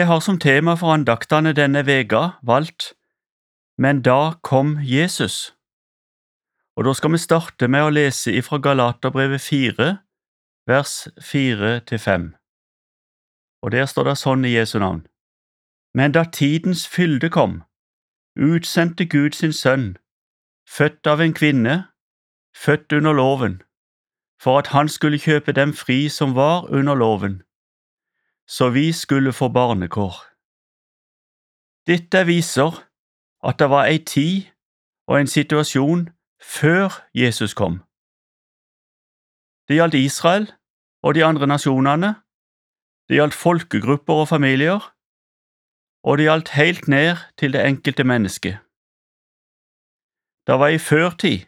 Jeg har som tema for andaktene denne veka valgt Men da kom Jesus. Og da skal vi starte med å lese ifra Galaterbrevet 4, vers 4–5. Og der står det sånn i Jesu navn. Men da tidens fylde kom, utsendte Gud sin sønn, født av en kvinne, født under loven, for at han skulle kjøpe dem fri som var under loven, så vi skulle få barnekår. Dette viser at det var ei tid og en situasjon før Jesus kom. Det gjaldt Israel og de andre nasjonene, det gjaldt folkegrupper og familier, og det gjaldt helt ned til det enkelte mennesket. Det var i førtid,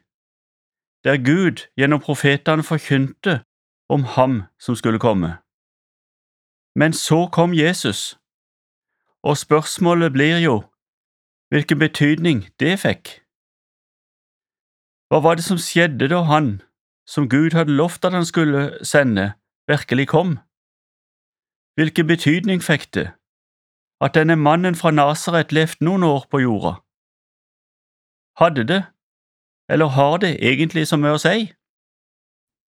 der Gud gjennom profetene forkynte om ham som skulle komme. Men så kom Jesus, og spørsmålet blir jo hvilken betydning det fikk. Hva var det som skjedde da han, som Gud hadde lovt at han skulle sende, virkelig kom? Hvilken betydning fikk det at denne mannen fra Nasaret levde noen år på jorda? Hadde det, eller har det egentlig så mye å si?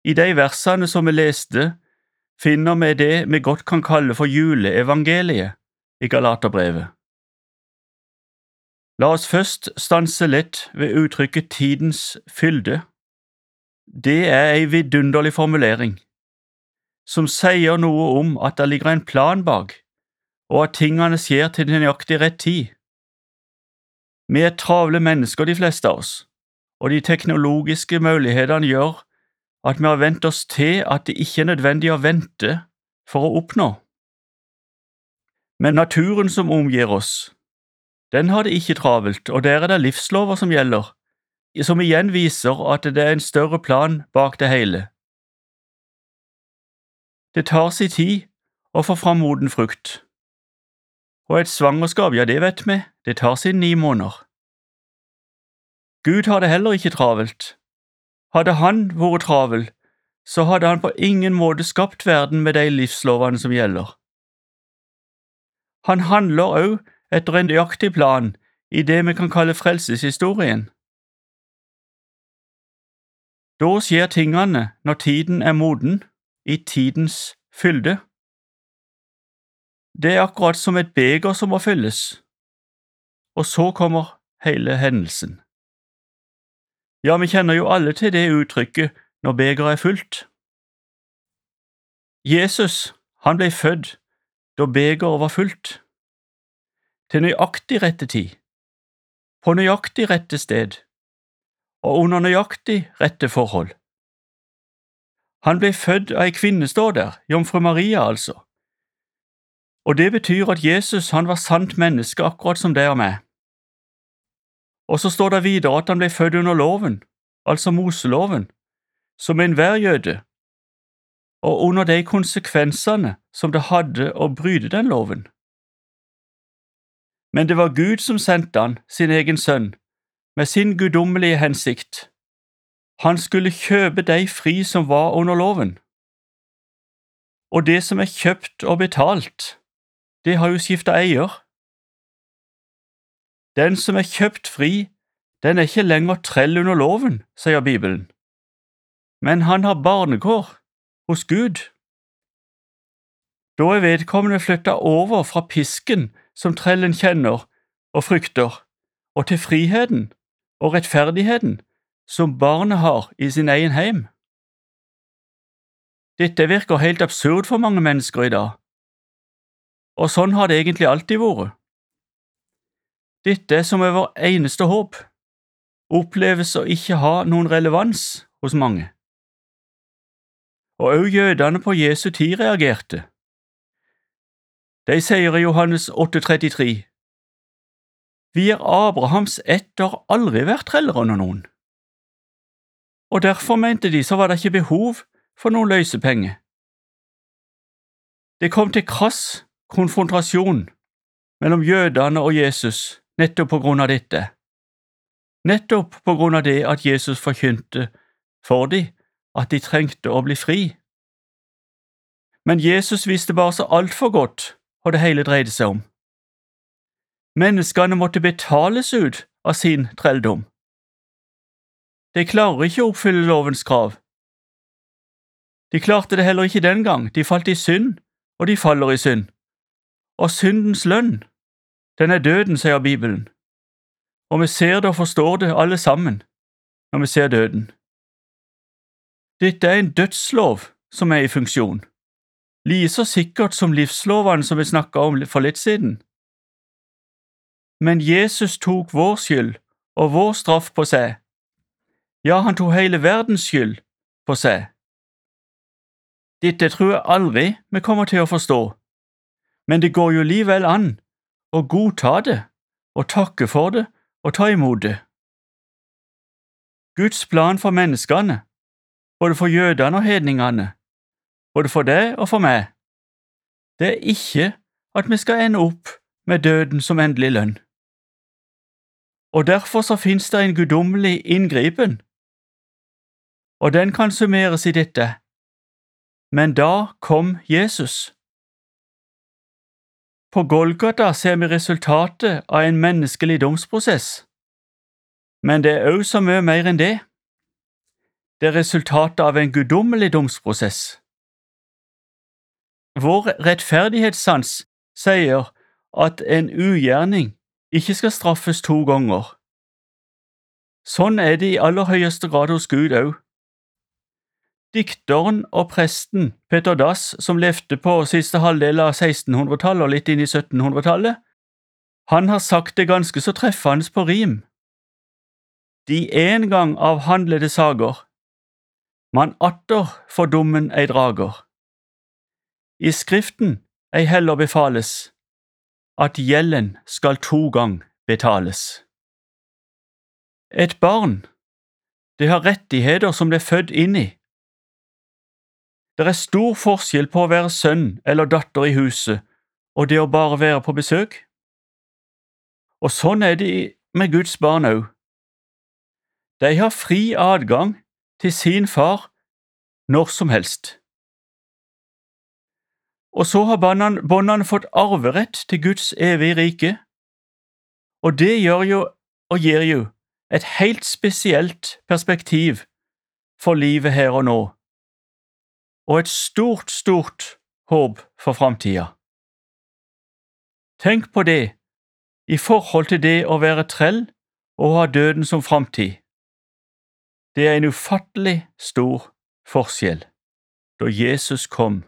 I de versene som vi leste, finner vi det vi godt kan kalle for juleevangeliet i Galaterbrevet. La oss først stanse litt ved uttrykket tidens fylde. Det er ei vidunderlig formulering, som sier noe om at det ligger en plan bak, og at tingene skjer til nøyaktig rett tid. Vi er travle mennesker, de fleste av oss, og de teknologiske mulighetene gjør at vi har vent oss til at det ikke er nødvendig å vente for å oppnå. Men naturen som omgir oss, den har det ikke travelt, og der er det livslover som gjelder, som igjen viser at det er en større plan bak det hele. Det tar sin tid å få fram moden frukt, og et svangerskap, ja, det vet vi, det tar sine ni måneder. Gud har det heller ikke travelt. Hadde han vært travel, så hadde han på ingen måte skapt verden med de livslovene som gjelder. Han handler òg etter en nøyaktig plan i det vi kan kalle frelseshistorien. Da skjer tingene når tiden er moden, i tidens fylde. Det er akkurat som et beger som må fylles, og så kommer hele hendelsen. Ja, vi kjenner jo alle til det uttrykket når begeret er fullt. Jesus, han ble født da begeret var fullt, til nøyaktig rette tid, på nøyaktig rette sted og under nøyaktig rette forhold. Han ble født av ei kvinne, står der, jomfru Maria altså, og det betyr at Jesus han var sant menneske akkurat som det og meg. Og så står det videre at han ble født under loven, altså Moseloven, som enhver jøde, og under de konsekvensene som det hadde å bryte den loven. Men det var Gud som sendte han, sin egen sønn, med sin guddommelige hensikt. Han skulle kjøpe de fri som var under loven. Og det som er kjøpt og betalt, det har jo skifta eier. Den som er kjøpt fri, den er ikke lenger trell under loven, sier Bibelen, men han har barnekår hos Gud. Da er vedkommende flytta over fra pisken som trellen kjenner og frykter, og til friheten og rettferdigheten som barnet har i sin egen heim. Dette virker helt absurd for mange mennesker i dag, og sånn har det egentlig alltid vært. Dette som er vår eneste håp, oppleves å ikke ha noen relevans hos mange. Og òg jødene på Jesu tid reagerte. De sier i Johannes 8,33 Vi er Abrahams ett og har aldri vært treller under noen. Og derfor, mente de, så var det ikke behov for noen løsepenger. Det kom til krass konfrontasjon mellom jødene og Jesus nettopp på grunn av dette. Nettopp på grunn av det at Jesus forkynte for dem at de trengte å bli fri. Men Jesus visste bare så altfor godt hva det hele dreide seg om. Menneskene måtte betales ut av sin trelldom. De klarer ikke å oppfylle lovens krav. De klarte det heller ikke den gang, de falt i synd, og de faller i synd. Og syndens lønn, den er døden, sier Bibelen, og vi ser det og forstår det alle sammen når vi ser døden. Dette er en dødslov som er i funksjon, like så sikkert som livslovene som vi snakka om for litt siden. Men Jesus tok vår skyld og vår straff på seg. Ja, han tok hele verdens skyld på seg. Dette tror jeg aldri vi kommer til å forstå, men det går jo likevel an å godta det og takke for det og ta imot det. Guds plan for menneskene, både for jødene og hedningene, både for deg og for meg, det er ikke at vi skal ende opp med døden som endelig lønn. Og derfor så finnes det en guddommelig inngripen, og den kan summeres i dette. Men da kom Jesus. På Golgata ser vi resultatet av en menneskelig domsprosess. Men det er òg så mye mer enn det. Det er resultatet av en guddommelig domsprosess. Vår rettferdighetssans sier at en ugjerning ikke skal straffes to ganger. Sånn er det i aller høyeste grad hos Gud òg. Dikteren og presten Peter Dass, som levde på siste halvdel av 1600-tallet og litt inn i 1700-tallet, han har sagt det ganske så treffende på rim de en gang avhandlede sager, man atter for dommen ei drager. I Skriften ei heller befales, at gjelden skal to gang betales. Et barn, det har rettigheter som det er født inn i. Det er stor forskjell på å være sønn eller datter i huset og det å bare være på besøk. Og sånn er det med Guds barn òg. De har fri adgang til sin far når som helst. Og så har båndene fått arverett til Guds evige rike, og det gjør jo og gir jo et helt spesielt perspektiv for livet her og nå, og et stort, stort håp for framtida. Tenk på det i forhold til det å være trell og ha døden som framtid. Det er en ufattelig stor forskjell da Jesus kom.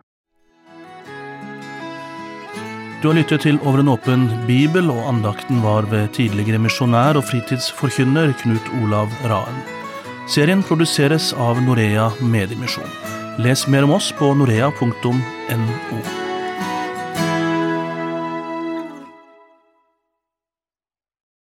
Du har lyttet til Over en åpen bibel, og andakten var ved tidligere misjonær og fritidsforkynner Knut Olav Raen. Serien produseres av Norea Mediemisjon. Les mer om oss på norea.no.